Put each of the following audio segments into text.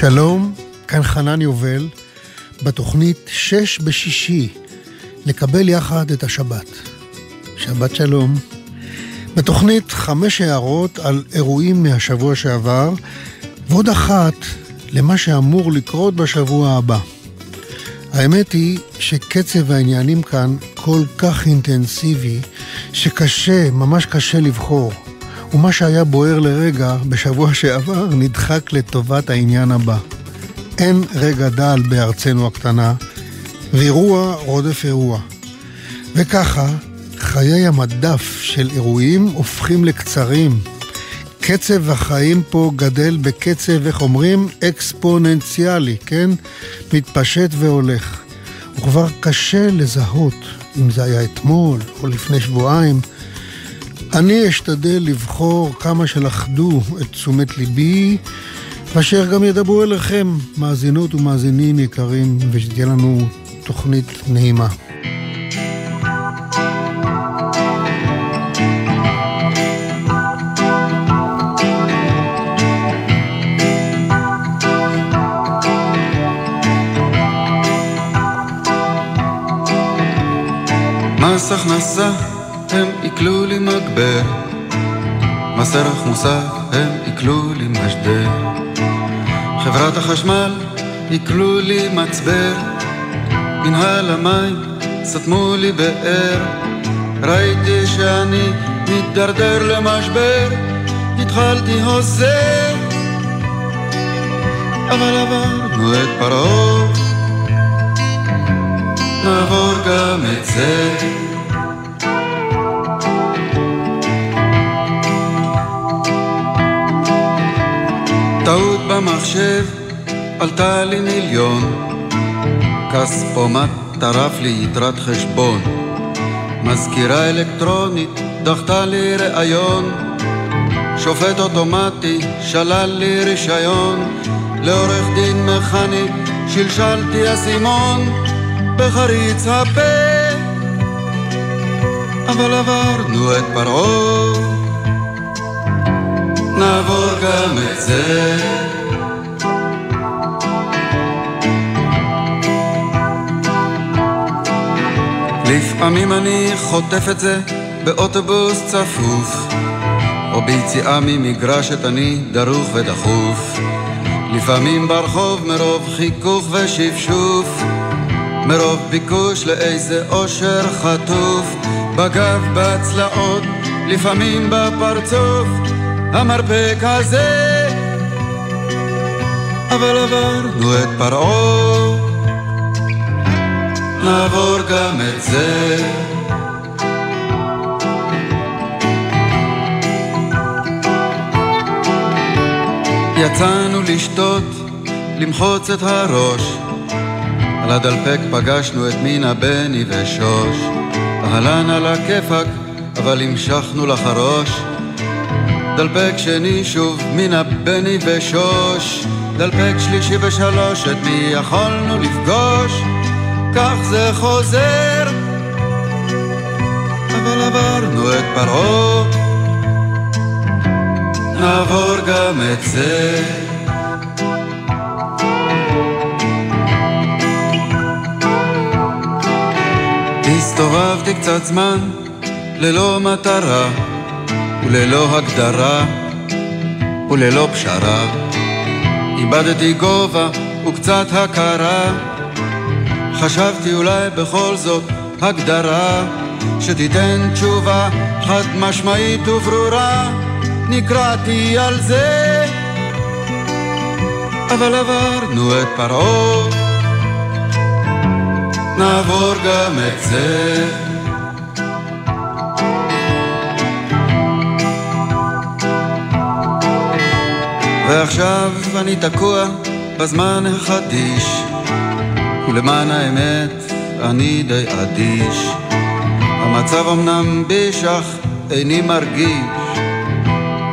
שלום, כאן חנן יובל, בתוכנית שש בשישי, לקבל יחד את השבת. שבת שלום. בתוכנית חמש הערות על אירועים מהשבוע שעבר, ועוד אחת למה שאמור לקרות בשבוע הבא. האמת היא שקצב העניינים כאן כל כך אינטנסיבי, שקשה, ממש קשה לבחור. ומה שהיה בוער לרגע בשבוע שעבר נדחק לטובת העניין הבא. אין רגע דל בארצנו הקטנה, ואירוע רודף אירוע. וככה, חיי המדף של אירועים הופכים לקצרים. קצב החיים פה גדל בקצב, איך אומרים? אקספוננציאלי, כן? מתפשט והולך. וכבר קשה לזהות אם זה היה אתמול או לפני שבועיים. אני אשתדל לבחור כמה שלכדו את תשומת ליבי, ואשר גם ידברו אליכם, מאזינות ומאזינים יקרים, ושתהיה לנו תוכנית נעימה. מס הכנסה הם עיכלו לי מגבר, מס ערך מוסף הם עיכלו לי משדר, חברת החשמל עיכלו לי מצבר, מנהל המים סתמו לי באר, ראיתי שאני מתדרדר למשבר, התחלתי הוזר, אבל עברנו את פרעה, נעבור גם את זה. במחשב עלתה לי מיליון, כספומט טרף לי יתרת חשבון, מזכירה אלקטרונית דחתה לי ראיון, שופט אוטומטי שלל לי רישיון, לעורך דין מכני שלשלתי אסימון. בחריץ הפה, אבל עברנו את פרעה. נעבור גם את זה. לפעמים אני חוטף את זה באוטובוס צפוף, או ביציאה ממגרשת אני דרוך ודחוף. לפעמים ברחוב מרוב חיכוך ושפשוף, מרוב ביקוש לאיזה אושר חטוף, בגב, בצלעות, לפעמים בפרצוף. המרפק הזה אבל עברנו את פרעה נעבור גם את זה. יצאנו לשתות, למחוץ את הראש. על הדלפק פגשנו את מינה, בני ושוש. אהלן על הכיפאק, אבל המשכנו לחרוש. דלפק שני שוב מן הבני ושוש. דלפק שלישי ושלוש את מי יכולנו לפגוש כך זה חוזר. אבל עברנו את פרעה. נעבור גם את זה. הסתובבתי קצת זמן ללא מטרה וללא הגדרה וללא פשרה. איבדתי גובה וקצת הכרה, חשבתי אולי בכל זאת הגדרה שתיתן תשובה חד משמעית וברורה, נקרעתי על זה, אבל עברנו את פרעה, נעבור גם את זה. ועכשיו אני תקוע בזמן החדיש, ולמען האמת אני די אדיש. המצב אמנם בישך, איני מרגיש,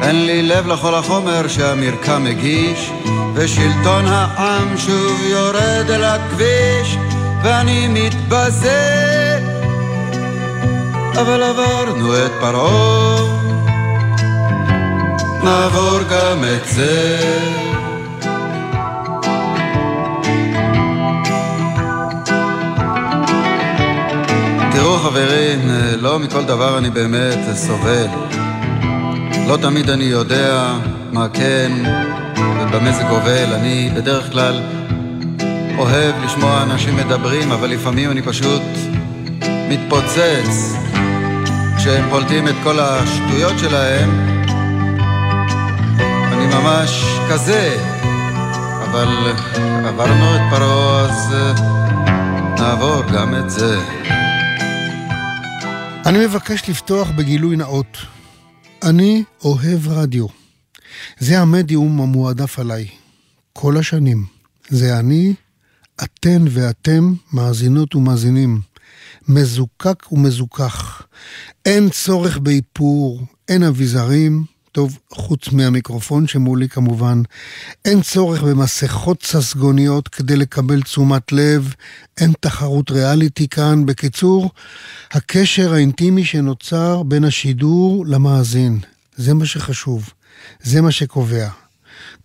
אין לי לב לכל החומר שהמרקם מגיש, ושלטון העם שוב יורד אל הכביש, ואני מתבזה. אבל עברנו את פרעה נעבור גם את זה. תראו חברים, לא מכל דבר אני באמת סובל. לא תמיד אני יודע מה כן ובמה זה גובל. אני בדרך כלל אוהב לשמוע אנשים מדברים, אבל לפעמים אני פשוט מתפוצץ כשהם פולטים את כל השטויות שלהם. אני ממש כזה, אבל עברנו את פרעה, אז נעבור גם את זה. אני מבקש לפתוח בגילוי נאות. אני אוהב רדיו. זה המדיום המועדף עליי. כל השנים. זה אני, אתן ואתם, מאזינות ומאזינים. מזוקק ומזוכח. אין צורך באיפור, אין אביזרים, טוב, חוץ מהמיקרופון שמולי כמובן. אין צורך במסכות ססגוניות כדי לקבל תשומת לב, אין תחרות ריאליטי כאן. בקיצור, הקשר האינטימי שנוצר בין השידור למאזין. זה מה שחשוב, זה מה שקובע.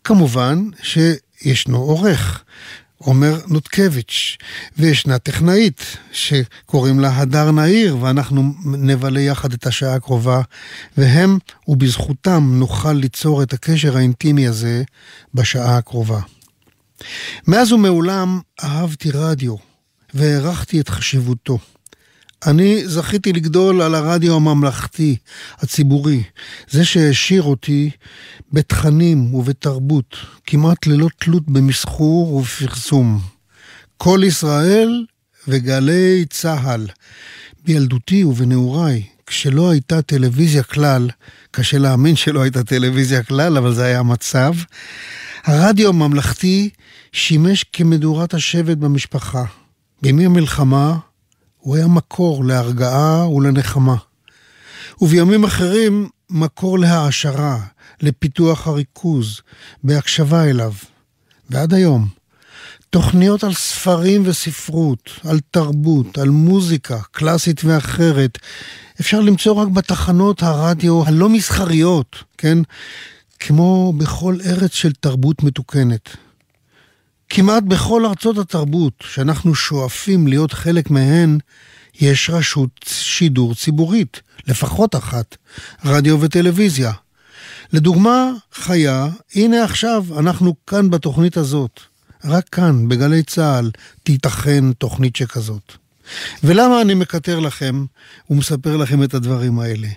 כמובן שישנו עורך, עומר נותקביץ', וישנה טכנאית שקוראים לה הדר נהיר, ואנחנו נבלה יחד את השעה הקרובה, והם ובזכותם נוכל ליצור את הקשר האינטימי הזה בשעה הקרובה. מאז ומעולם אהבתי רדיו, והערכתי את חשיבותו. אני זכיתי לגדול על הרדיו הממלכתי, הציבורי, זה שהעשיר אותי בתכנים ובתרבות, כמעט ללא תלות במסחור ובפרסום. כל ישראל וגלי צה"ל. בילדותי ובנעוריי, כשלא הייתה טלוויזיה כלל, קשה להאמין שלא הייתה טלוויזיה כלל, אבל זה היה המצב, הרדיו הממלכתי שימש כמדורת השבט במשפחה. בימי המלחמה הוא היה מקור להרגעה ולנחמה. ובימים אחרים מקור להעשרה, לפיתוח הריכוז, בהקשבה אליו. ועד היום, תוכניות על ספרים וספרות, על תרבות, על מוזיקה, קלאסית ואחרת, אפשר למצוא רק בתחנות הרדיו הלא מסחריות, כן? כמו בכל ארץ של תרבות מתוקנת. כמעט בכל ארצות התרבות שאנחנו שואפים להיות חלק מהן, יש רשות שידור ציבורית, לפחות אחת, רדיו וטלוויזיה. לדוגמה חיה, הנה עכשיו, אנחנו כאן בתוכנית הזאת. רק כאן, בגלי צה"ל, תיתכן תוכנית שכזאת. ולמה אני מקטר לכם ומספר לכם את הדברים האלה?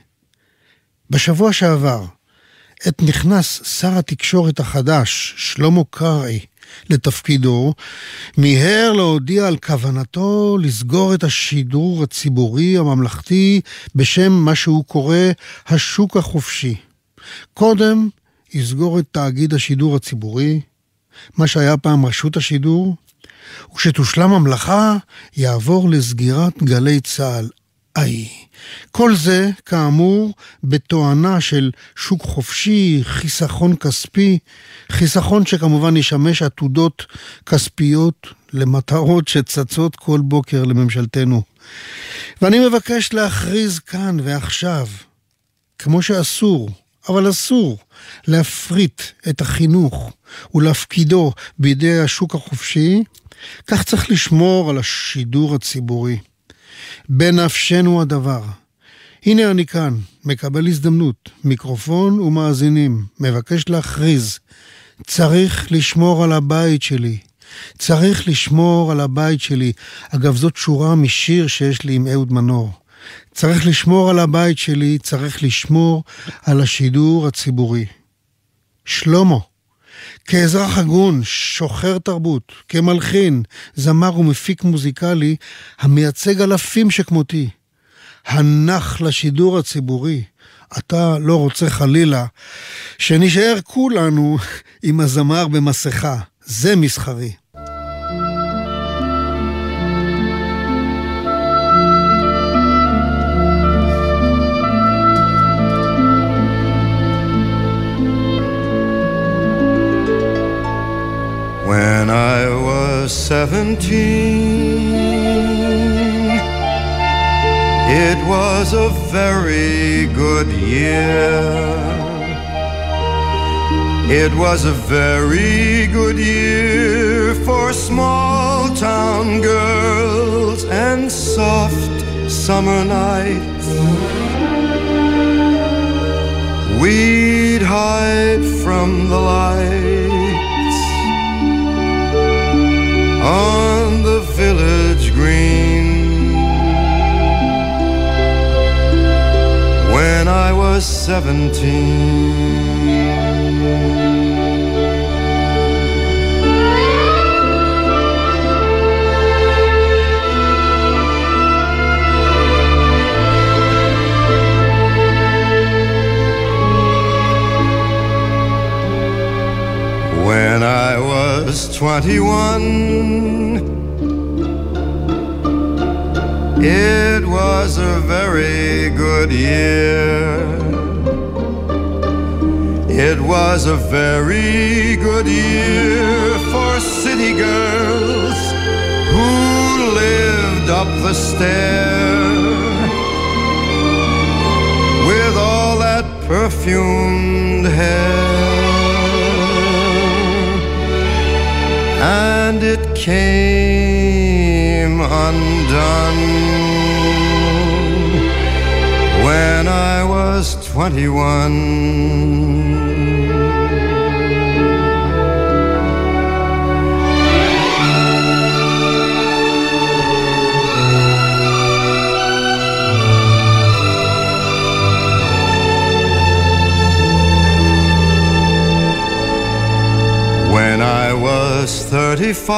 בשבוע שעבר, עת נכנס שר התקשורת החדש, שלמה קרעי, לתפקידו, מיהר להודיע על כוונתו לסגור את השידור הציבורי הממלכתי בשם מה שהוא קורא השוק החופשי. קודם יסגור את תאגיד השידור הציבורי, מה שהיה פעם רשות השידור, וכשתושלם המלאכה יעבור לסגירת גלי צה"ל. איי. כל זה, כאמור, בתואנה של שוק חופשי, חיסכון כספי, חיסכון שכמובן ישמש עתודות כספיות למטרות שצצות כל בוקר לממשלתנו. ואני מבקש להכריז כאן ועכשיו, כמו שאסור, אבל אסור, להפריט את החינוך ולהפקידו בידי השוק החופשי, כך צריך לשמור על השידור הציבורי. בנפשנו הדבר. הנה אני כאן, מקבל הזדמנות, מיקרופון ומאזינים, מבקש להכריז. צריך לשמור על הבית שלי. צריך לשמור על הבית שלי. אגב, זאת שורה משיר שיש לי עם אהוד מנור. צריך לשמור על הבית שלי, צריך לשמור על השידור הציבורי. שלמה, כאזרח הגון, שוחר תרבות, כמלחין, זמר ומפיק מוזיקלי, המייצג אלפים שכמותי. הנח לשידור הציבורי. אתה לא רוצה חלילה שנשאר כולנו עם הזמר במסכה. זה מסחרי. When I was seventeen, it was a very good year. It was a very good year for small town girls and soft summer nights. We'd hide from the lights on the village green when I was seventeen. 21, it was a very good year. It was a very good year for city girls who lived up the stair with all that perfumed hair. And it came undone when I was 21. When was 35,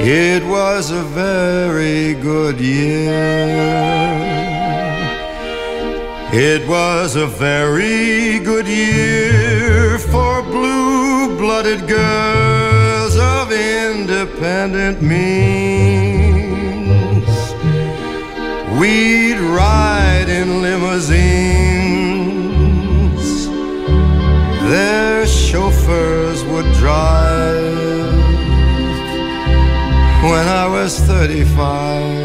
it was a very good year. It was a very good year for blue blooded girls of independent means. We'd ride in limousines their chauffeurs would drive when I was 35.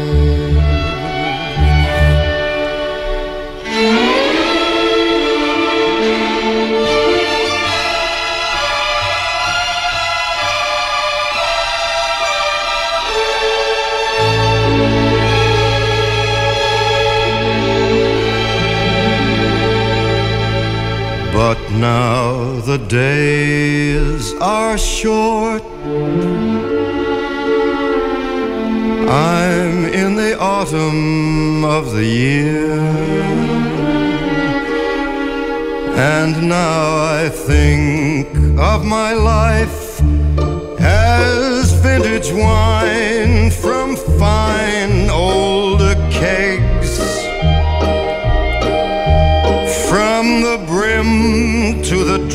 Days are short. I'm in the autumn of the year. And now I think of my life as vintage wine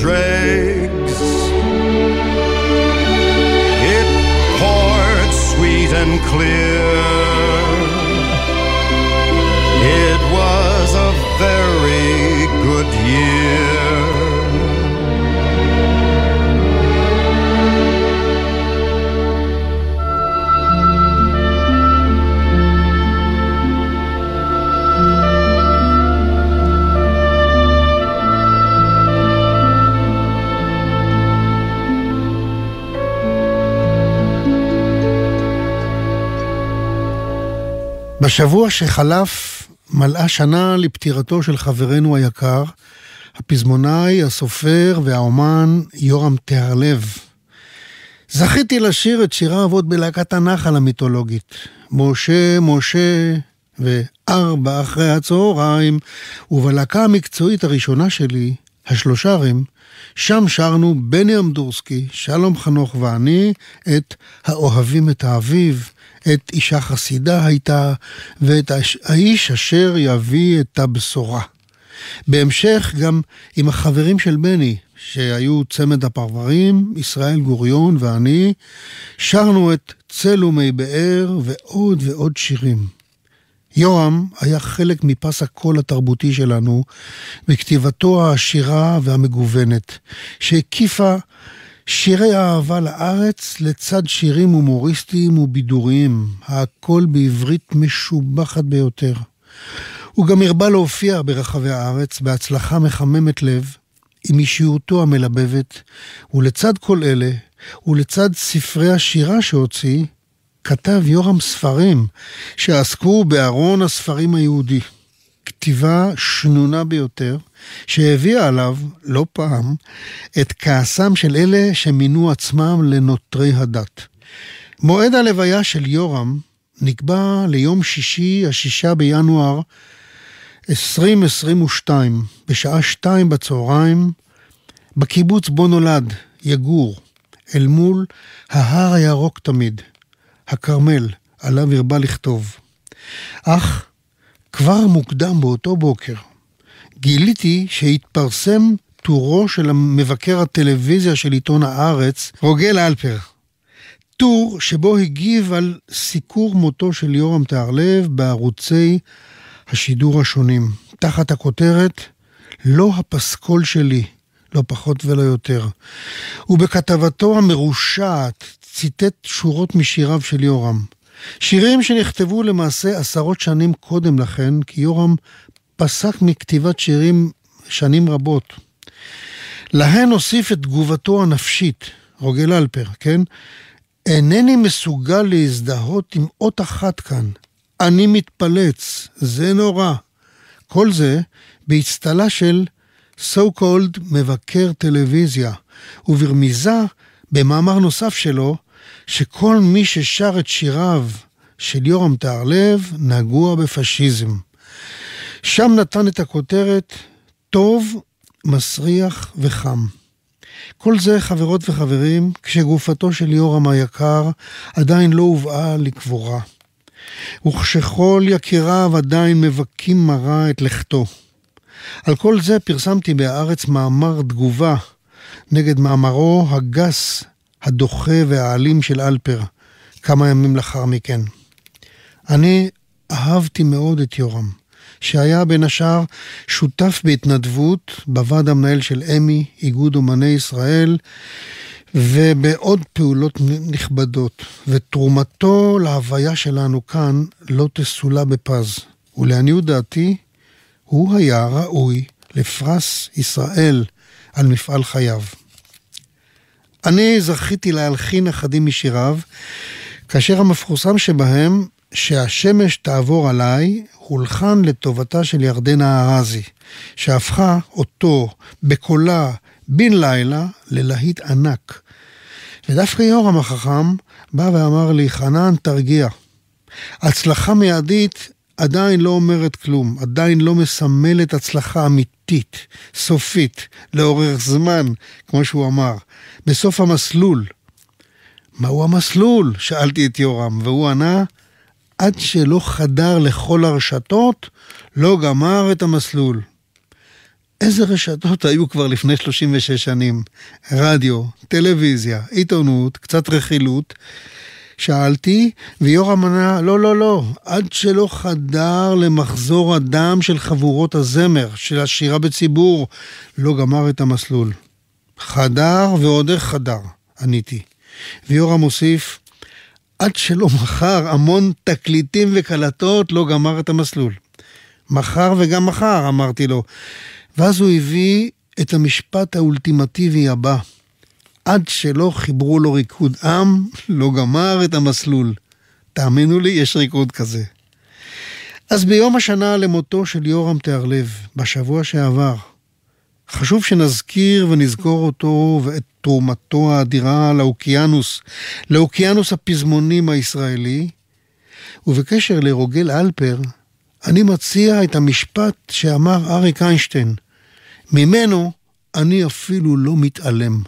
dregs. It poured sweet and clear. בשבוע שחלף מלאה שנה לפטירתו של חברנו היקר, הפזמונאי, הסופר והאומן יורם טהרלב. זכיתי לשיר את שיריו עוד בלהקת הנחל המיתולוגית. משה, משה וארבע אחרי הצהריים, ובלהקה המקצועית הראשונה שלי, השלושרים, שם שרנו בני אמדורסקי, שלום חנוך ואני, את האוהבים את האביב, את אישה חסידה הייתה, ואת האיש אשר יביא את הבשורה. בהמשך גם עם החברים של בני, שהיו צמד הפרברים, ישראל גוריון ואני, שרנו את צל ומי באר ועוד ועוד שירים. יורם היה חלק מפס הקול התרבותי שלנו בכתיבתו העשירה והמגוונת, שהקיפה שירי אהבה לארץ לצד שירים הומוריסטיים ובידוריים, הכל בעברית משובחת ביותר. הוא גם הרבה להופיע ברחבי הארץ בהצלחה מחממת לב, עם אישיותו המלבבת, ולצד כל אלה, ולצד ספרי השירה שהוציא, כתב יורם ספרים שעסקו בארון הספרים היהודי. כתיבה שנונה ביותר, שהביאה עליו, לא פעם, את כעסם של אלה שמינו עצמם לנוטרי הדת. מועד הלוויה של יורם נקבע ליום שישי, השישה בינואר 2022, בשעה שתיים בצהריים, בקיבוץ בו נולד, יגור, אל מול ההר הירוק תמיד, הכרמל, עליו הרבה לכתוב. אך כבר מוקדם באותו בוקר גיליתי שהתפרסם טורו של מבקר הטלוויזיה של עיתון הארץ, רוגל אלפר. טור שבו הגיב על סיקור מותו של יורם טהרלב בערוצי השידור השונים, תחת הכותרת לא הפסקול שלי, לא פחות ולא יותר. ובכתבתו המרושעת ציטט שורות משיריו של יורם. שירים שנכתבו למעשה עשרות שנים קודם לכן, כי יורם פסק מכתיבת שירים שנים רבות. להן הוסיף את תגובתו הנפשית, רוגל אלפר, כן? אינני מסוגל להזדהות עם אות אחת כאן. אני מתפלץ, זה נורא. כל זה באצטלה של so called מבקר טלוויזיה, וברמיזה במאמר נוסף שלו, שכל מי ששר את שיריו של יורם טהרלב נגוע בפשיזם. שם נתן את הכותרת טוב, מסריח וחם. כל זה, חברות וחברים, כשגופתו של יורם היקר עדיין לא הובאה לקבורה. וכשכל יקיריו עדיין מבכים מרה את לכתו. על כל זה פרסמתי בהארץ מאמר תגובה נגד מאמרו הגס, הדוחה והאלים של אלפר, כמה ימים לאחר מכן. אני אהבתי מאוד את יורם, שהיה בין השאר שותף בהתנדבות בוועד המנהל של אמי, איגוד אומני ישראל, ובעוד פעולות נכבדות, ותרומתו להוויה שלנו כאן לא תסולא בפז. ולעניות דעתי, הוא היה ראוי לפרס ישראל על מפעל חייו. אני זכיתי להלחין אחדים משיריו, כאשר המפורסם שבהם, שהשמש תעבור עליי, הולחן לטובתה של ירדנה ארזי, שהפכה אותו בקולה בן לילה ללהיט ענק. ודווקא יורם החכם בא ואמר לי, חנן, תרגיע. הצלחה מיידית עדיין לא אומרת כלום, עדיין לא מסמלת הצלחה אמיתית, סופית, לאורך זמן, כמו שהוא אמר, בסוף המסלול. מהו המסלול? שאלתי את יורם, והוא ענה, עד שלא חדר לכל הרשתות, לא גמר את המסלול. איזה רשתות היו כבר לפני 36 שנים? רדיו, טלוויזיה, עיתונות, קצת רכילות. שאלתי, ויורם ענה, לא, לא, לא, עד שלא חדר למחזור הדם של חבורות הזמר, של השירה בציבור, לא גמר את המסלול. חדר ועוד איך חדר, עניתי. ויורם מוסיף, עד שלא מכר המון תקליטים וקלטות, לא גמר את המסלול. מכר וגם מכר, אמרתי לו. ואז הוא הביא את המשפט האולטימטיבי הבא: עד שלא חיברו לו ריקוד עם, לא גמר את המסלול. תאמינו לי, יש ריקוד כזה. אז ביום השנה למותו של יורם תיארלב, בשבוע שעבר, חשוב שנזכיר ונזכור אותו ואת תרומתו האדירה לאוקיינוס, לאוקיינוס הפזמונים הישראלי, ובקשר לרוגל אלפר, אני מציע את המשפט שאמר אריק איינשטיין, ממנו אני אפילו לא מתעלם.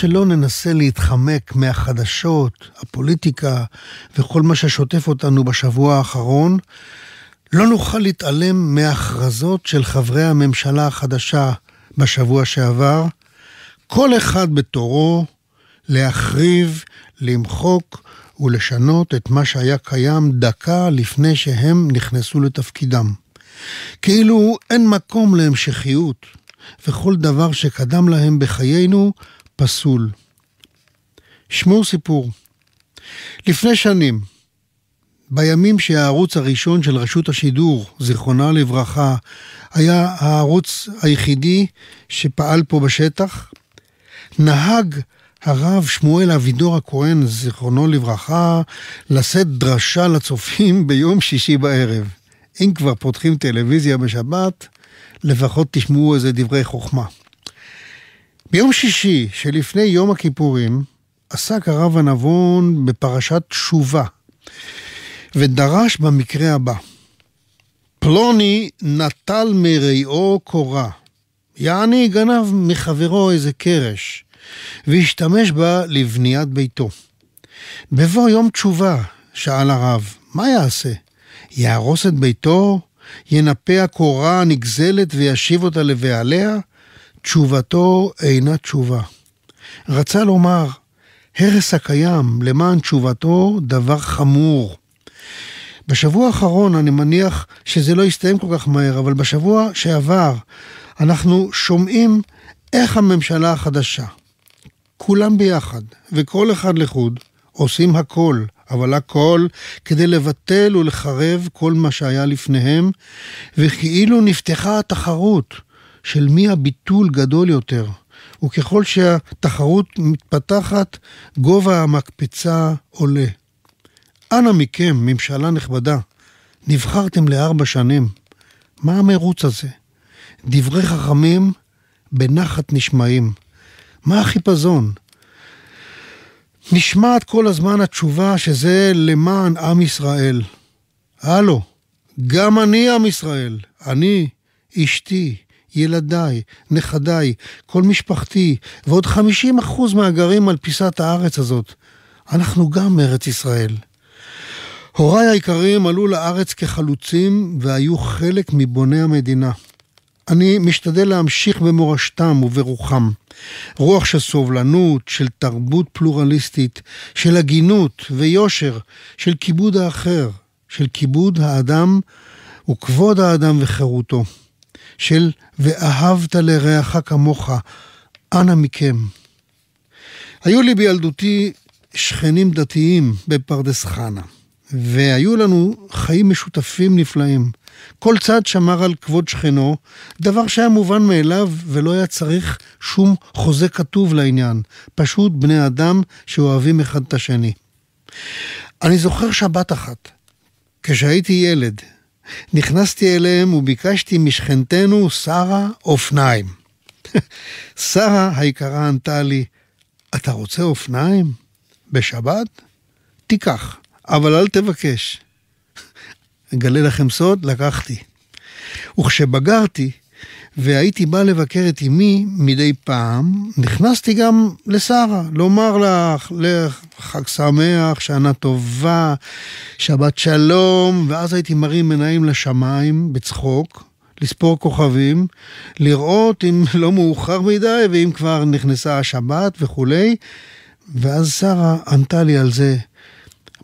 שלא ננסה להתחמק מהחדשות, הפוליטיקה וכל מה ששוטף אותנו בשבוע האחרון, לא נוכל להתעלם מהכרזות של חברי הממשלה החדשה בשבוע שעבר, כל אחד בתורו להחריב, למחוק ולשנות את מה שהיה קיים דקה לפני שהם נכנסו לתפקידם. כאילו אין מקום להמשכיות, וכל דבר שקדם להם בחיינו פסול. שמעו סיפור. לפני שנים, בימים שהערוץ הראשון של רשות השידור, זיכרונה לברכה, היה הערוץ היחידי שפעל פה בשטח, נהג הרב שמואל אבידור הכהן, זיכרונו לברכה, לשאת דרשה לצופים ביום שישי בערב. אם כבר פותחים טלוויזיה בשבת, לפחות תשמעו איזה דברי חוכמה. ביום שישי שלפני יום הכיפורים, עסק הרב הנבון בפרשת תשובה, ודרש במקרה הבא: פלוני נטל מרעיו קורה, יעני גנב מחברו איזה קרש, והשתמש בה לבניית ביתו. בבוא יום תשובה, שאל הרב, מה יעשה? יהרוס את ביתו? ינפה הקורה הנגזלת וישיב אותה לבעליה? תשובתו אינה תשובה. רצה לומר, הרס הקיים למען תשובתו דבר חמור. בשבוע האחרון אני מניח שזה לא יסתיים כל כך מהר, אבל בשבוע שעבר אנחנו שומעים איך הממשלה החדשה, כולם ביחד וכל אחד לחוד, עושים הכל, אבל הכל כדי לבטל ולחרב כל מה שהיה לפניהם, וכאילו נפתחה התחרות של מי הביטול גדול יותר. וככל שהתחרות מתפתחת, גובה המקפצה עולה. אנא מכם, ממשלה נכבדה, נבחרתם לארבע שנים. מה המרוץ הזה? דברי חכמים בנחת נשמעים. מה החיפזון? נשמעת כל הזמן התשובה שזה למען עם ישראל. הלו, גם אני עם ישראל. אני, אשתי, ילדיי, נכדיי, כל משפחתי, ועוד 50% מהגרים על פיסת הארץ הזאת. אנחנו גם ארץ ישראל. הוריי היקרים עלו לארץ כחלוצים והיו חלק מבוני המדינה. אני משתדל להמשיך במורשתם וברוחם. רוח של סובלנות, של תרבות פלורליסטית, של הגינות ויושר, של כיבוד האחר, של כיבוד האדם וכבוד האדם וחירותו. של ואהבת לרעך כמוך, אנא מכם. היו לי בילדותי שכנים דתיים בפרדס חנה, והיו לנו חיים משותפים נפלאים. כל צד שמר על כבוד שכנו, דבר שהיה מובן מאליו ולא היה צריך שום חוזה כתוב לעניין, פשוט בני אדם שאוהבים אחד את השני. אני זוכר שבת אחת, כשהייתי ילד, נכנסתי אליהם וביקשתי משכנתנו שרה אופניים. שרה היקרה ענתה לי, אתה רוצה אופניים? בשבת? תיקח, אבל אל תבקש. אגלה לכם סוד, לקחתי. וכשבגרתי והייתי בא לבקר את אמי מדי פעם, נכנסתי גם לשרה, לומר לך, לחג שמח, שנה טובה, שבת שלום, ואז הייתי מרים עיניים לשמיים בצחוק, לספור כוכבים, לראות אם לא מאוחר מדי ואם כבר נכנסה השבת וכולי, ואז שרה ענתה לי על זה,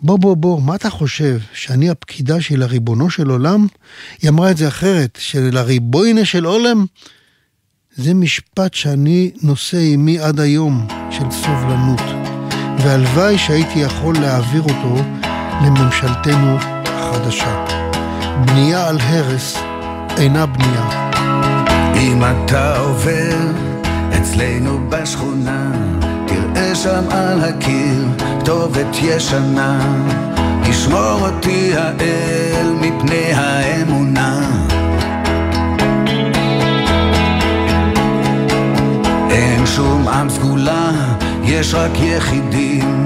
בוא, בוא, בוא, מה אתה חושב, שאני הפקידה של הריבונו של עולם? היא אמרה את זה אחרת, של הריבוינה של עולם? זה משפט שאני נושא עימי עד היום, של סובלנות. והלוואי שהייתי יכול להעביר אותו לממשלתנו החדשה. בנייה על הרס אינה בנייה. אם אתה עובר אצלנו בשכונה שם על הקיר כתובת ישנה, ישמור אותי האל מפני האמונה. אין שום עם סגולה, יש רק יחידים,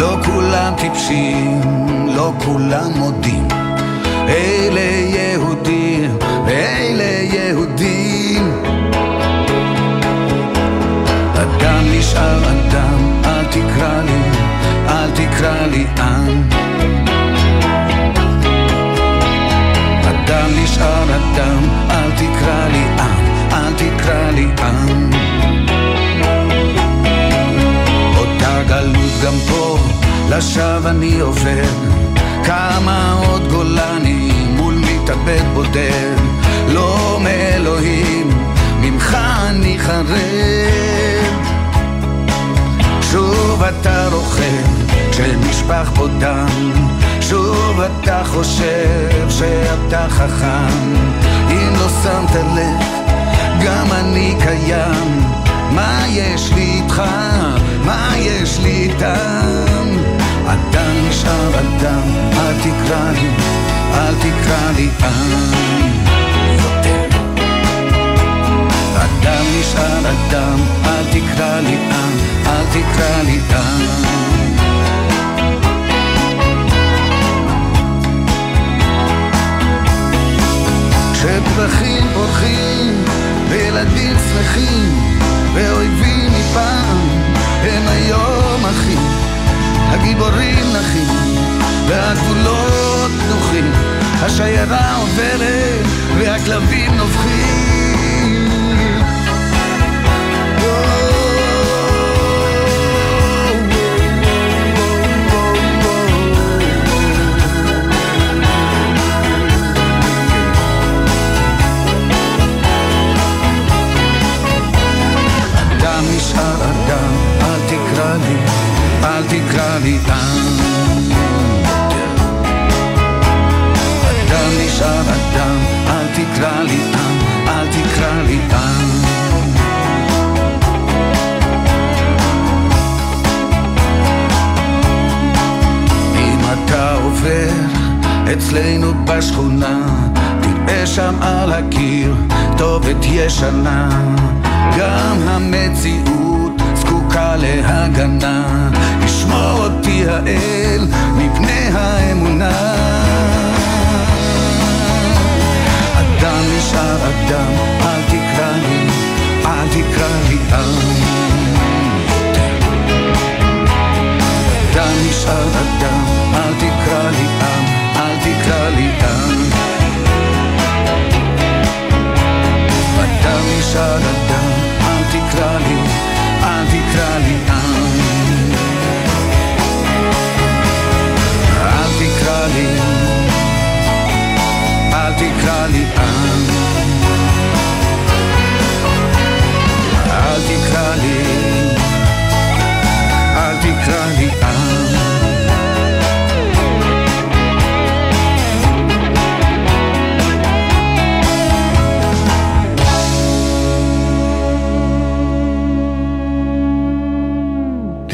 לא כולם טיפשים, לא כולם מודים. אלה יהודים ואלה יהודים. נשאר אדם, אל תקרא לי, אל תקרא לי עם. אדם נשאר אדם, אל תקרא לי עם, אל תקרא לי עם. אותה גלות גם פה, לשווא אני עובר. כמה עוד גולני מול מתאבד בודד, לא מאלוהים, ממך אני חרד. שוב אתה רוכב, כשנשפך פה דם, שוב אתה חושב שאתה חכם, אם לא שמת לב, גם אני קיים. מה יש לי איתך? מה יש לי איתם? אדם נשאר אדם, אל תקרא לי, אל תקרא לי עם. אדם נשאר אדם, אל תקרא לי עם, אל תקרא לי עם. כשפרחים פורחים וילדים שמחים ואויבים מפעם הם היום אחים הגיבורים נחים והגבולות פתוחים השיירה עוברת והכלבים נובחים אצלנו בשכונה, תראה שם על הקיר כתובת ישנה, גם המציאות זקוקה להגנה. ישמור אותי האל מפני האמונה. אדם נשאר אדם, אל תקרא לי, אל תקרא לי עם. אדם נשאר אדם, אל תקרא נשאר אדם, אל תקרא לי, אל תקרא לי עם. תקרא לי, אל תקרא לי עם. אל תקרא לי,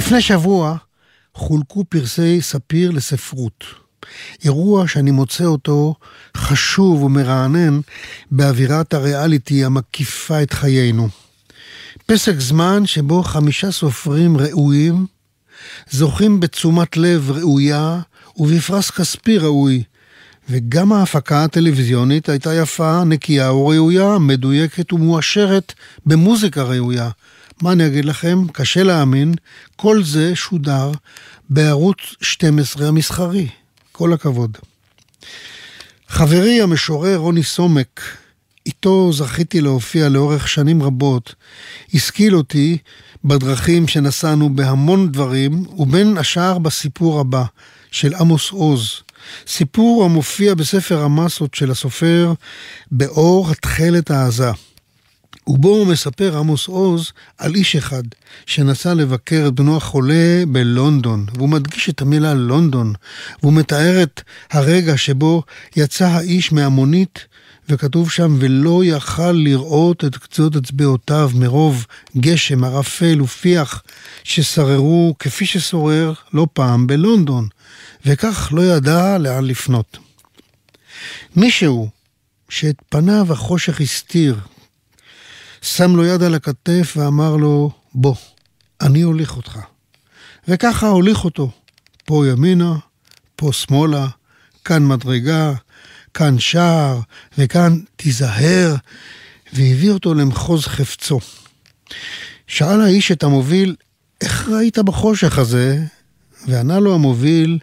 לפני שבוע חולקו פרסי ספיר לספרות. אירוע שאני מוצא אותו חשוב ומרענן באווירת הריאליטי המקיפה את חיינו. פסק זמן שבו חמישה סופרים ראויים זוכים בתשומת לב ראויה ובפרס כספי ראוי. וגם ההפקה הטלוויזיונית הייתה יפה, נקייה וראויה, מדויקת ומואשרת במוזיקה ראויה. מה אני אגיד לכם? קשה להאמין, כל זה שודר בערוץ 12 המסחרי. כל הכבוד. חברי המשורר רוני סומק, איתו זכיתי להופיע לאורך שנים רבות, השכיל אותי בדרכים שנסענו בהמון דברים, ובין השאר בסיפור הבא, של עמוס עוז. סיפור המופיע בספר המסות של הסופר באור התכלת העזה. ובו הוא מספר עמוס עוז על איש אחד שנסע לבקר את בנו החולה בלונדון, והוא מדגיש את המילה לונדון, והוא מתאר את הרגע שבו יצא האיש מהמונית, וכתוב שם, ולא יכל לראות את קצות אצבעותיו מרוב גשם, ערפל ופיח ששררו כפי ששורר לא פעם בלונדון, וכך לא ידע לאן לפנות. מישהו שאת פניו החושך הסתיר, שם לו יד על הכתף ואמר לו, בוא, אני אוליך אותך. וככה הוליך אותו, פה ימינה, פה שמאלה, כאן מדרגה, כאן שער, וכאן תיזהר, והביא אותו למחוז חפצו. שאל האיש את המוביל, איך ראית בחושך הזה? וענה לו המוביל,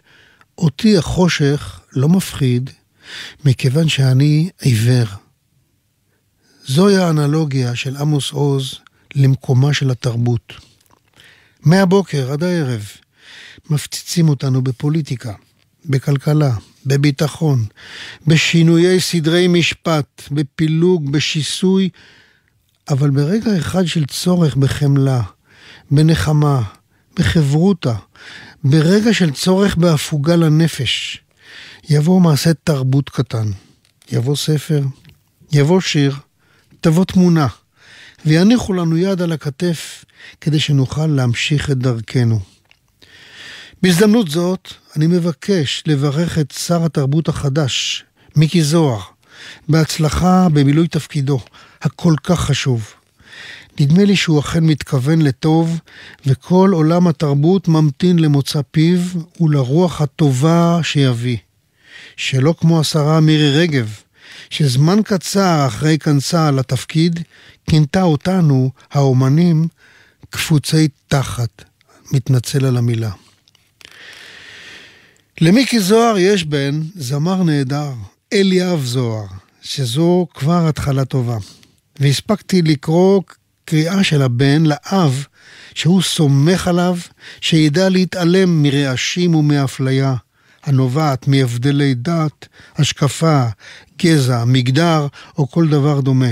אותי החושך לא מפחיד, מכיוון שאני עיוור. זוהי האנלוגיה של עמוס עוז למקומה של התרבות. מהבוקר עד הערב מפציצים אותנו בפוליטיקה, בכלכלה, בביטחון, בשינויי סדרי משפט, בפילוג, בשיסוי, אבל ברגע אחד של צורך בחמלה, בנחמה, בחברותה, ברגע של צורך בהפוגה לנפש, יבוא מעשה תרבות קטן, יבוא ספר, יבוא שיר, תבוא תמונה, ויניחו לנו יד על הכתף כדי שנוכל להמשיך את דרכנו. בהזדמנות זאת, אני מבקש לברך את שר התרבות החדש, מיקי זוהר, בהצלחה במילוי תפקידו הכל כך חשוב. נדמה לי שהוא אכן מתכוון לטוב, וכל עולם התרבות ממתין למוצא פיו ולרוח הטובה שיביא. שלא כמו השרה מירי רגב, שזמן קצר אחרי כנסה לתפקיד, כינתה אותנו, האומנים, קפוצי תחת. מתנצל על המילה. למיקי זוהר יש בן, זמר נהדר, אליאב זוהר, שזו כבר התחלה טובה. והספקתי לקרוא קריאה של הבן לאב, שהוא סומך עליו, שידע להתעלם מרעשים ומאפליה, הנובעת מהבדלי דת, השקפה, גזע, מגדר או כל דבר דומה.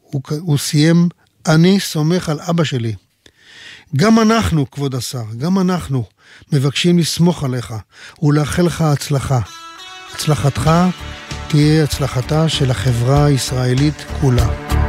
הוא, הוא סיים, אני סומך על אבא שלי. גם אנחנו, כבוד השר, גם אנחנו, מבקשים לסמוך עליך ולאחל לך הצלחה. הצלחתך תהיה הצלחתה של החברה הישראלית כולה.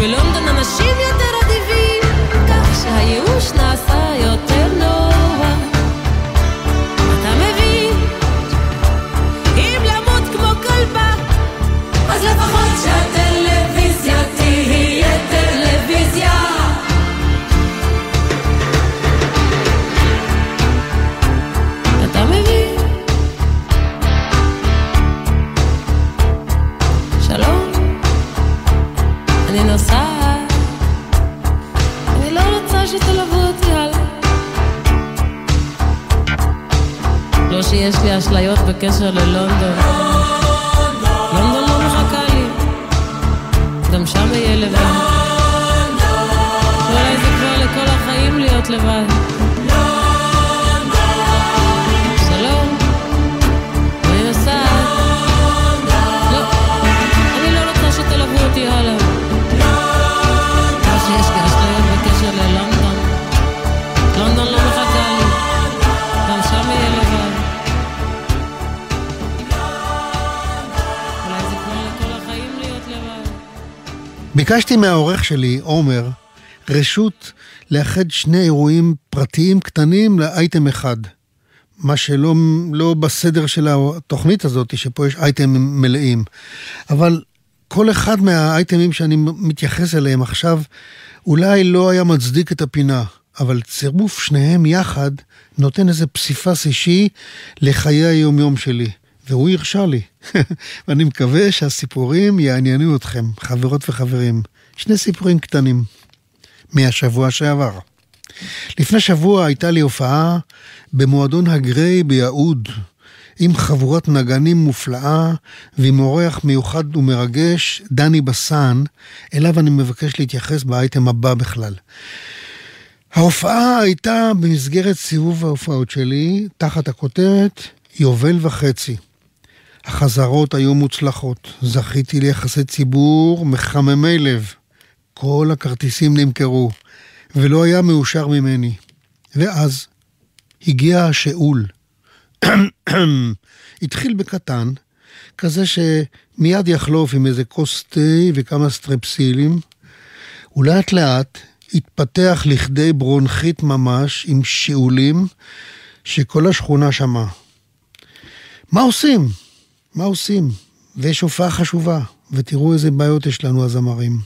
בלונדון אנשים Yes, ביקשתי מהעורך שלי, עומר, רשות לאחד שני אירועים פרטיים קטנים לאייטם אחד. מה שלא לא בסדר של התוכנית הזאת, שפה יש אייטמים מלאים. אבל כל אחד מהאייטמים שאני מתייחס אליהם עכשיו, אולי לא היה מצדיק את הפינה, אבל צירוף שניהם יחד נותן איזה פסיפס אישי לחיי היומיום שלי. והוא הרשה לי. ואני מקווה שהסיפורים יעניינו אתכם, חברות וחברים. שני סיפורים קטנים מהשבוע שעבר. לפני שבוע הייתה לי הופעה במועדון הגריי ביהוד, עם חבורת נגנים מופלאה ועם אורח מיוחד ומרגש, דני בסן, אליו אני מבקש להתייחס באייטם הבא בכלל. ההופעה הייתה במסגרת סיבוב ההופעות שלי, תחת הכותרת יובל וחצי. החזרות היו מוצלחות, זכיתי ליחסי ציבור מחממי לב. כל הכרטיסים נמכרו, ולא היה מאושר ממני. ואז הגיע השאול. התחיל בקטן, כזה שמיד יחלוף עם איזה כוס תה וכמה סטרפסילים, ולאט לאט התפתח לכדי ברונכית ממש עם שאולים שכל השכונה שמעה. מה עושים? מה עושים? ויש הופעה חשובה, ותראו איזה בעיות יש לנו הזמרים.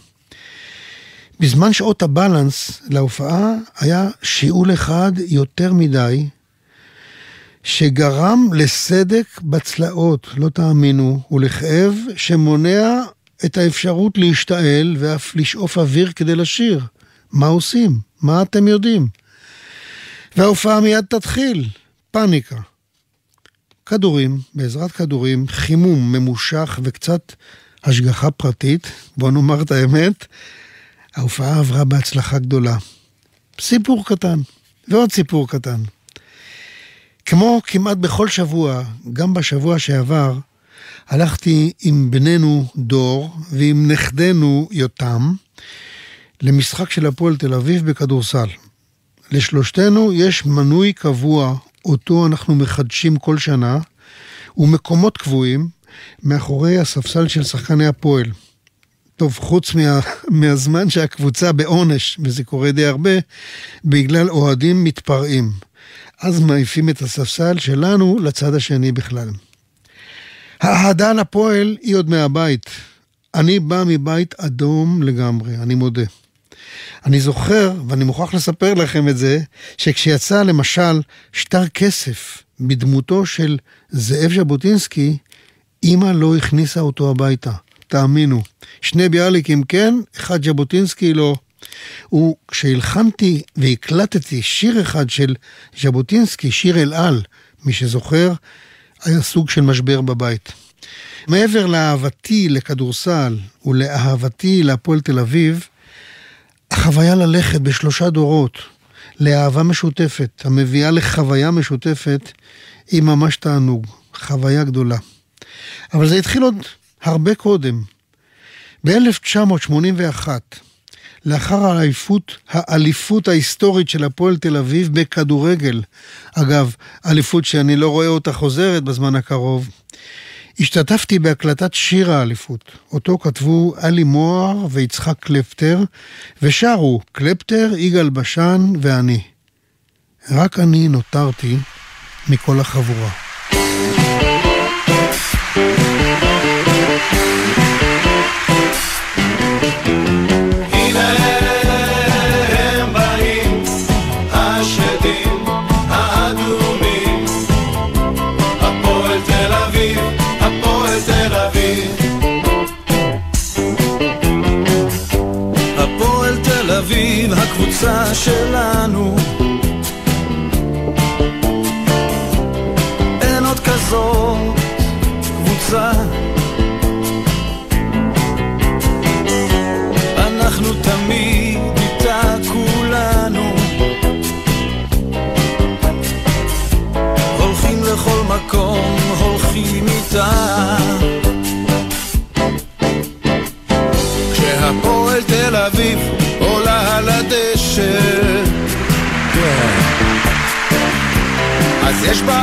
בזמן שעות הבלנס להופעה היה שיעול אחד יותר מדי, שגרם לסדק בצלעות, לא תאמינו, ולכאב שמונע את האפשרות להשתעל ואף לשאוף אוויר כדי לשיר. מה עושים? מה אתם יודעים? וההופעה מיד תתחיל, פאניקה. כדורים, בעזרת כדורים, חימום ממושך וקצת השגחה פרטית, בוא נאמר את האמת, ההופעה עברה בהצלחה גדולה. סיפור קטן, ועוד סיפור קטן. כמו כמעט בכל שבוע, גם בשבוע שעבר, הלכתי עם בננו דור ועם נכדנו יותם למשחק של הפועל תל אביב בכדורסל. לשלושתנו יש מנוי קבוע אותו אנחנו מחדשים כל שנה, ומקומות קבועים מאחורי הספסל של שחקני הפועל. טוב, חוץ מה, מהזמן שהקבוצה בעונש, וזה קורה די הרבה, בגלל אוהדים מתפרעים. אז מעיפים את הספסל שלנו לצד השני בכלל. האהדה לפועל היא עוד מהבית. אני בא מבית אדום לגמרי, אני מודה. אני זוכר, ואני מוכרח לספר לכם את זה, שכשיצא למשל שטר כסף בדמותו של זאב ז'בוטינסקי, אימא לא הכניסה אותו הביתה. תאמינו. שני ביאליקים כן, אחד ז'בוטינסקי לא. וכשהלחנתי והקלטתי שיר אחד של ז'בוטינסקי, שיר אל על, מי שזוכר, היה סוג של משבר בבית. מעבר לאהבתי לכדורסל ולאהבתי להפועל תל אביב, החוויה ללכת בשלושה דורות לאהבה משותפת, המביאה לחוויה משותפת, היא ממש תענוג, חוויה גדולה. אבל זה התחיל עוד הרבה קודם. ב-1981, לאחר האליפות, האליפות ההיסטורית של הפועל תל אביב בכדורגל, אגב, אליפות שאני לא רואה אותה חוזרת בזמן הקרוב, השתתפתי בהקלטת שיר האליפות. אותו כתבו עלי מוהר ויצחק קלפטר, ושרו קלפטר, יגאל בשן ואני. רק אני נותרתי מכל החבורה.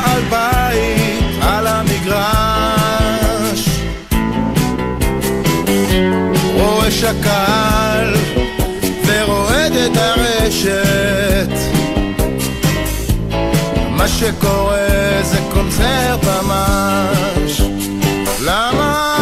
בעל בית על המגרש רועש הקהל ורועד את הרשת מה שקורה זה קונצרט ממש למה?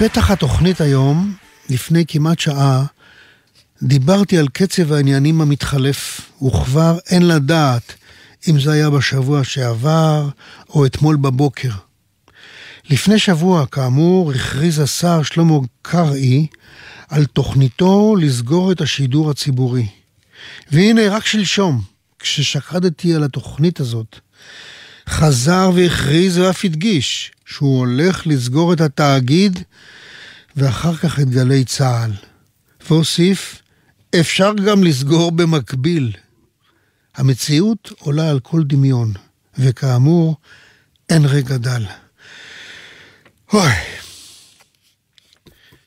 בפתח התוכנית היום, לפני כמעט שעה, דיברתי על קצב העניינים המתחלף, וכבר אין לדעת אם זה היה בשבוע שעבר או אתמול בבוקר. לפני שבוע, כאמור, הכריז השר שלמה קרעי על תוכניתו לסגור את השידור הציבורי. והנה, רק שלשום, כששקדתי על התוכנית הזאת, חזר והכריז ואף הדגיש שהוא הולך לסגור את התאגיד ואחר כך את גלי צה"ל. והוסיף, אפשר גם לסגור במקביל. המציאות עולה על כל דמיון, וכאמור, אין רגע דל. אוי.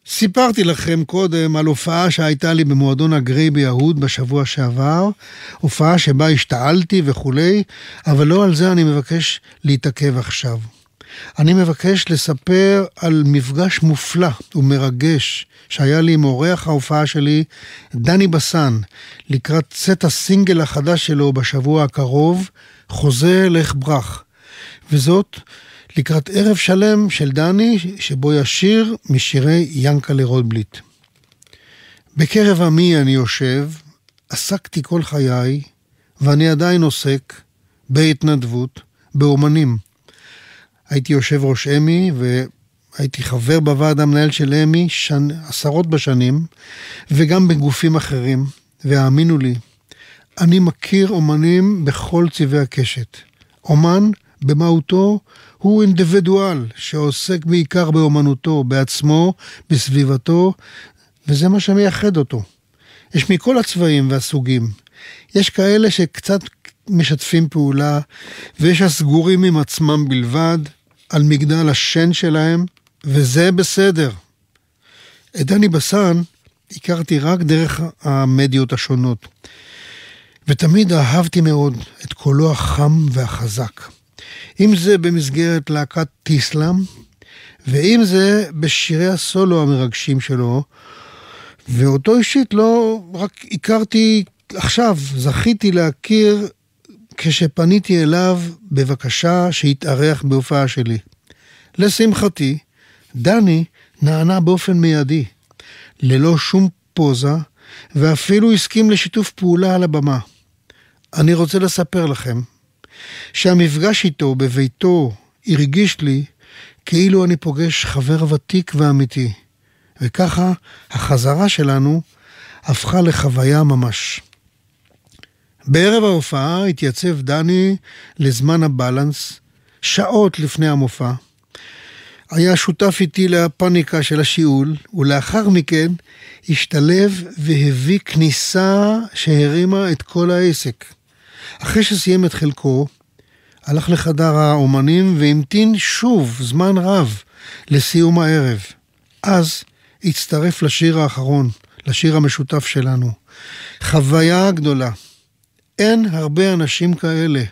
סיפרתי לכם קודם על הופעה שהייתה לי במועדון הגריי ביהוד בשבוע שעבר, הופעה שבה השתעלתי וכולי, אבל לא על זה אני מבקש להתעכב עכשיו. אני מבקש לספר על מפגש מופלא ומרגש שהיה לי עם אורח ההופעה שלי, דני בסן, לקראת צאת הסינגל החדש שלו בשבוע הקרוב, חוזה לך ברח. וזאת לקראת ערב שלם של דני, שבו ישיר משירי ינקלה רוטבליט. בקרב עמי אני יושב, עסקתי כל חיי, ואני עדיין עוסק בהתנדבות, באומנים. הייתי יושב ראש אמי, והייתי חבר בוועד המנהל של אמי שנ... עשרות בשנים, וגם בגופים אחרים, והאמינו לי, אני מכיר אומנים בכל צבעי הקשת. אומן, במהותו, הוא אינדיבידואל שעוסק בעיקר באומנותו, בעצמו, בסביבתו, וזה מה שמייחד אותו. יש מכל הצבעים והסוגים. יש כאלה שקצת משתפים פעולה, ויש הסגורים עם עצמם בלבד, על מגדל השן שלהם, וזה בסדר. את דני בסן הכרתי רק דרך המדיות השונות, ותמיד אהבתי מאוד את קולו החם והחזק. אם זה במסגרת להקת טיסלאם, ואם זה בשירי הסולו המרגשים שלו, ואותו אישית לא רק הכרתי עכשיו, זכיתי להכיר כשפניתי אליו בבקשה שיתארח בהופעה שלי. לשמחתי, דני נענה באופן מיידי, ללא שום פוזה, ואפילו הסכים לשיתוף פעולה על הבמה. אני רוצה לספר לכם שהמפגש איתו בביתו הרגיש לי כאילו אני פוגש חבר ותיק ואמיתי, וככה החזרה שלנו הפכה לחוויה ממש. בערב ההופעה התייצב דני לזמן הבלנס, שעות לפני המופע. היה שותף איתי לפאניקה של השיעול, ולאחר מכן השתלב והביא כניסה שהרימה את כל העסק. אחרי שסיים את חלקו, הלך לחדר האומנים והמתין שוב זמן רב לסיום הערב. אז הצטרף לשיר האחרון, לשיר המשותף שלנו. חוויה גדולה. אין הרבה אנשים כאלה.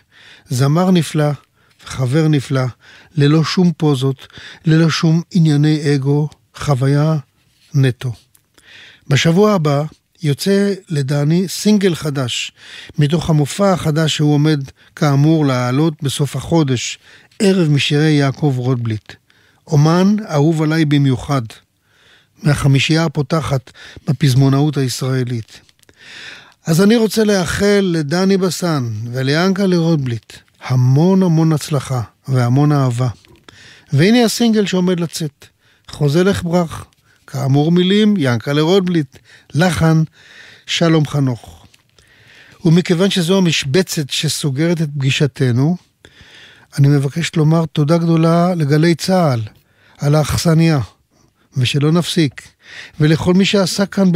זמר נפלא, חבר נפלא, ללא שום פוזות, ללא שום ענייני אגו, חוויה נטו. בשבוע הבא יוצא לדני סינגל חדש, מתוך המופע החדש שהוא עומד כאמור להעלות בסוף החודש, ערב משירי יעקב רוטבליט. אומן אהוב עליי במיוחד, מהחמישייה הפותחת בפזמונאות הישראלית. אז אני רוצה לאחל לדני בסן וליענקלה רוטבליט המון המון הצלחה והמון אהבה. והנה הסינגל שעומד לצאת, חוזה לך ברח. כאמור מילים, ינקלה רוטבליט, לחן, שלום חנוך. ומכיוון שזו המשבצת שסוגרת את פגישתנו, אני מבקש לומר תודה גדולה לגלי צה"ל על האכסניה, ושלא נפסיק, ולכל מי שעסק כאן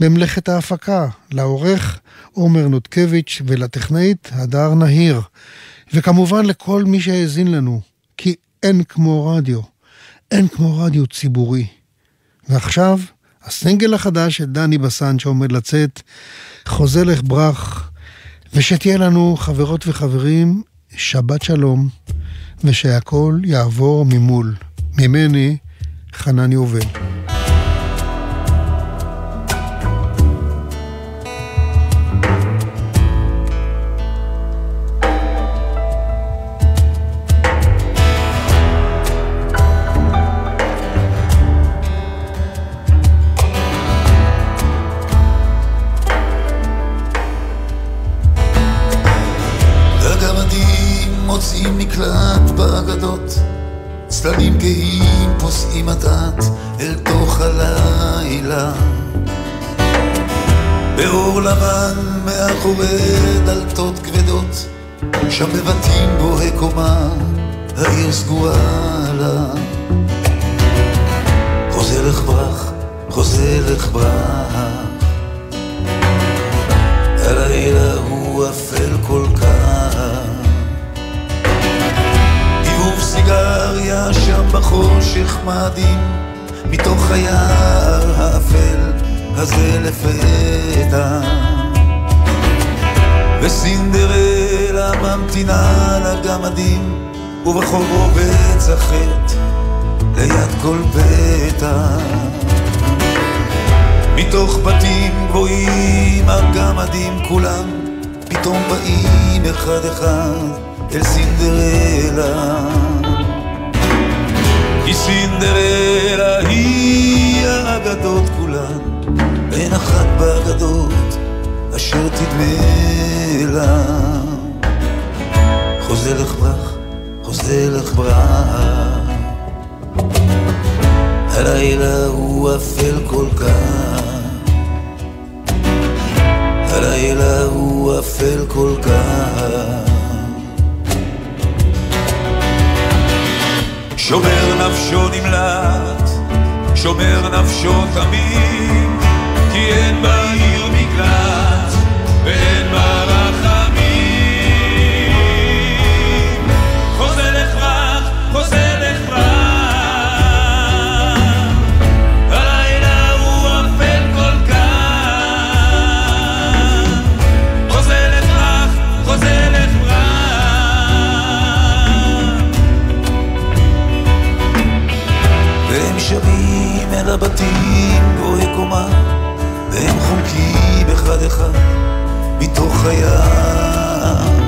במלאכת ההפקה, לעורך עומר נותקביץ' ולטכנאית הדר נהיר, וכמובן לכל מי שהאזין לנו, כי אין כמו רדיו, אין כמו רדיו ציבורי. ועכשיו, הסינגל החדש של דני בסן שעומד לצאת, חוזה לך ברח, ושתהיה לנו, חברות וחברים, שבת שלום, ושהכול יעבור ממול. ממני, חנן יובל. מאחורי דלתות כבדות שם בבתים בוהי קומה העיר סגורה לה. חוזה לך ברח, חוזה לך ברח. הלילה הוא אפל כל כך. סיגריה שם בחושך מאדים מתוך היער האפל הזה לפתע וסינדרלה ממתינה לגמדים ובחור רובץ החטא ליד כל פתע מתוך בתים גבוהים הגמדים כולם פתאום באים אחד אחד אל סינדרלה. היא סינדרלה היא האגדות כולן אין אחת באגדות אשר תדמה לה חוזה לך ברח, חוזה לך ברח הלילה הוא אפל כל כך. הלילה הוא אפל כל כך. שומר נפשו נמלט, שומר נפשו תמים, כי אין בעיר ואין בה רחמים. חוזה לך רך, חוזה לך רך, הלילה הוא אפל כל כך. חוזה לך רך, חוזה לך רך. והם שבים אל הבתים גבוהי קומה והם חומקים אחד אחד מתוך הים.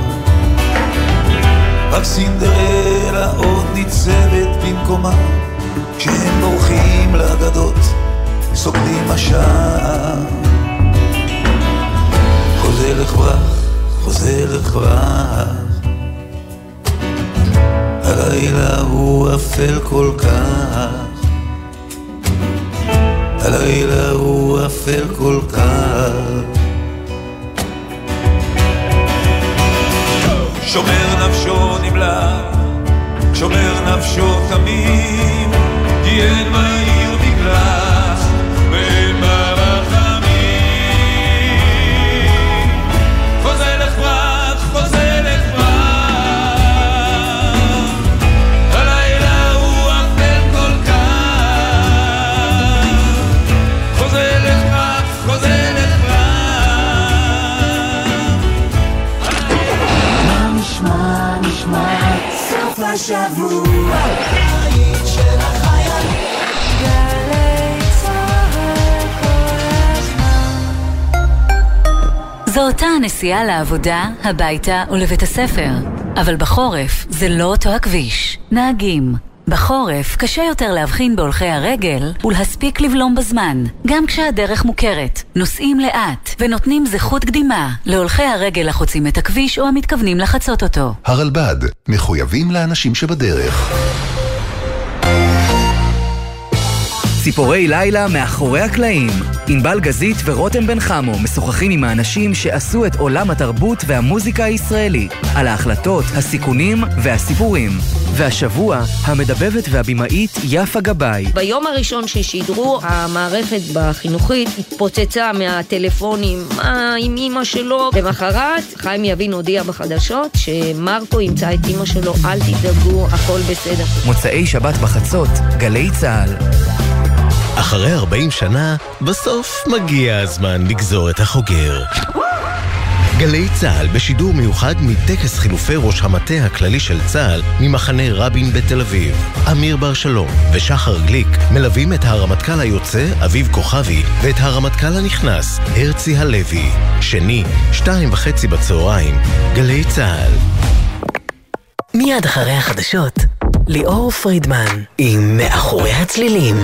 רק סינדרלה עוד ניצבת במקומה. כשהם בורחים לאגדות סוגרים השער חוזה לך ברח, חוזה לך ברח הלילה הוא אפל כל כך. הלילה הוא אפל כל כך שומר נפשו נמלט, שומר נפשו תמים, כי אין בעיר מקלט הזמן. זו אותה הנסיעה לעבודה, הביתה ולבית הספר. אבל בחורף זה לא אותו הכביש. נהגים. בחורף קשה יותר להבחין בהולכי הרגל ולהספיק לבלום בזמן, גם כשהדרך מוכרת. נוסעים לאט ונותנים זכות קדימה להולכי הרגל החוצים את הכביש או המתכוונים לחצות אותו. הרלב"ד, מחויבים לאנשים שבדרך. ציפורי לילה מאחורי הקלעים. ענבל גזית ורותם בן חמו משוחחים עם האנשים שעשו את עולם התרבות והמוזיקה הישראלי, על ההחלטות, הסיכונים והסיפורים. והשבוע, המדבבת והבימאית יפה גבאי. ביום הראשון ששידרו, המערכת בחינוכית התפוצצה מהטלפונים, מה עם אימא שלו? למחרת, חיים יבין הודיע בחדשות שמרקו ימצא את אימא שלו, אל תדאגו, הכל בסדר. מוצאי שבת בחצות, גלי צה"ל. אחרי 40 שנה, בסוף מגיע הזמן לגזור את החוגר. גלי צה"ל בשידור מיוחד מטקס חילופי ראש המטה הכללי של צה"ל ממחנה רבין בתל אביב. אמיר בר שלום ושחר גליק מלווים את הרמטכ"ל היוצא אביב כוכבי ואת הרמטכ"ל הנכנס הרצי הלוי. שני, שתיים וחצי בצהריים, גלי צה"ל. מיד אחרי החדשות, ליאור פרידמן עם מאחורי הצלילים.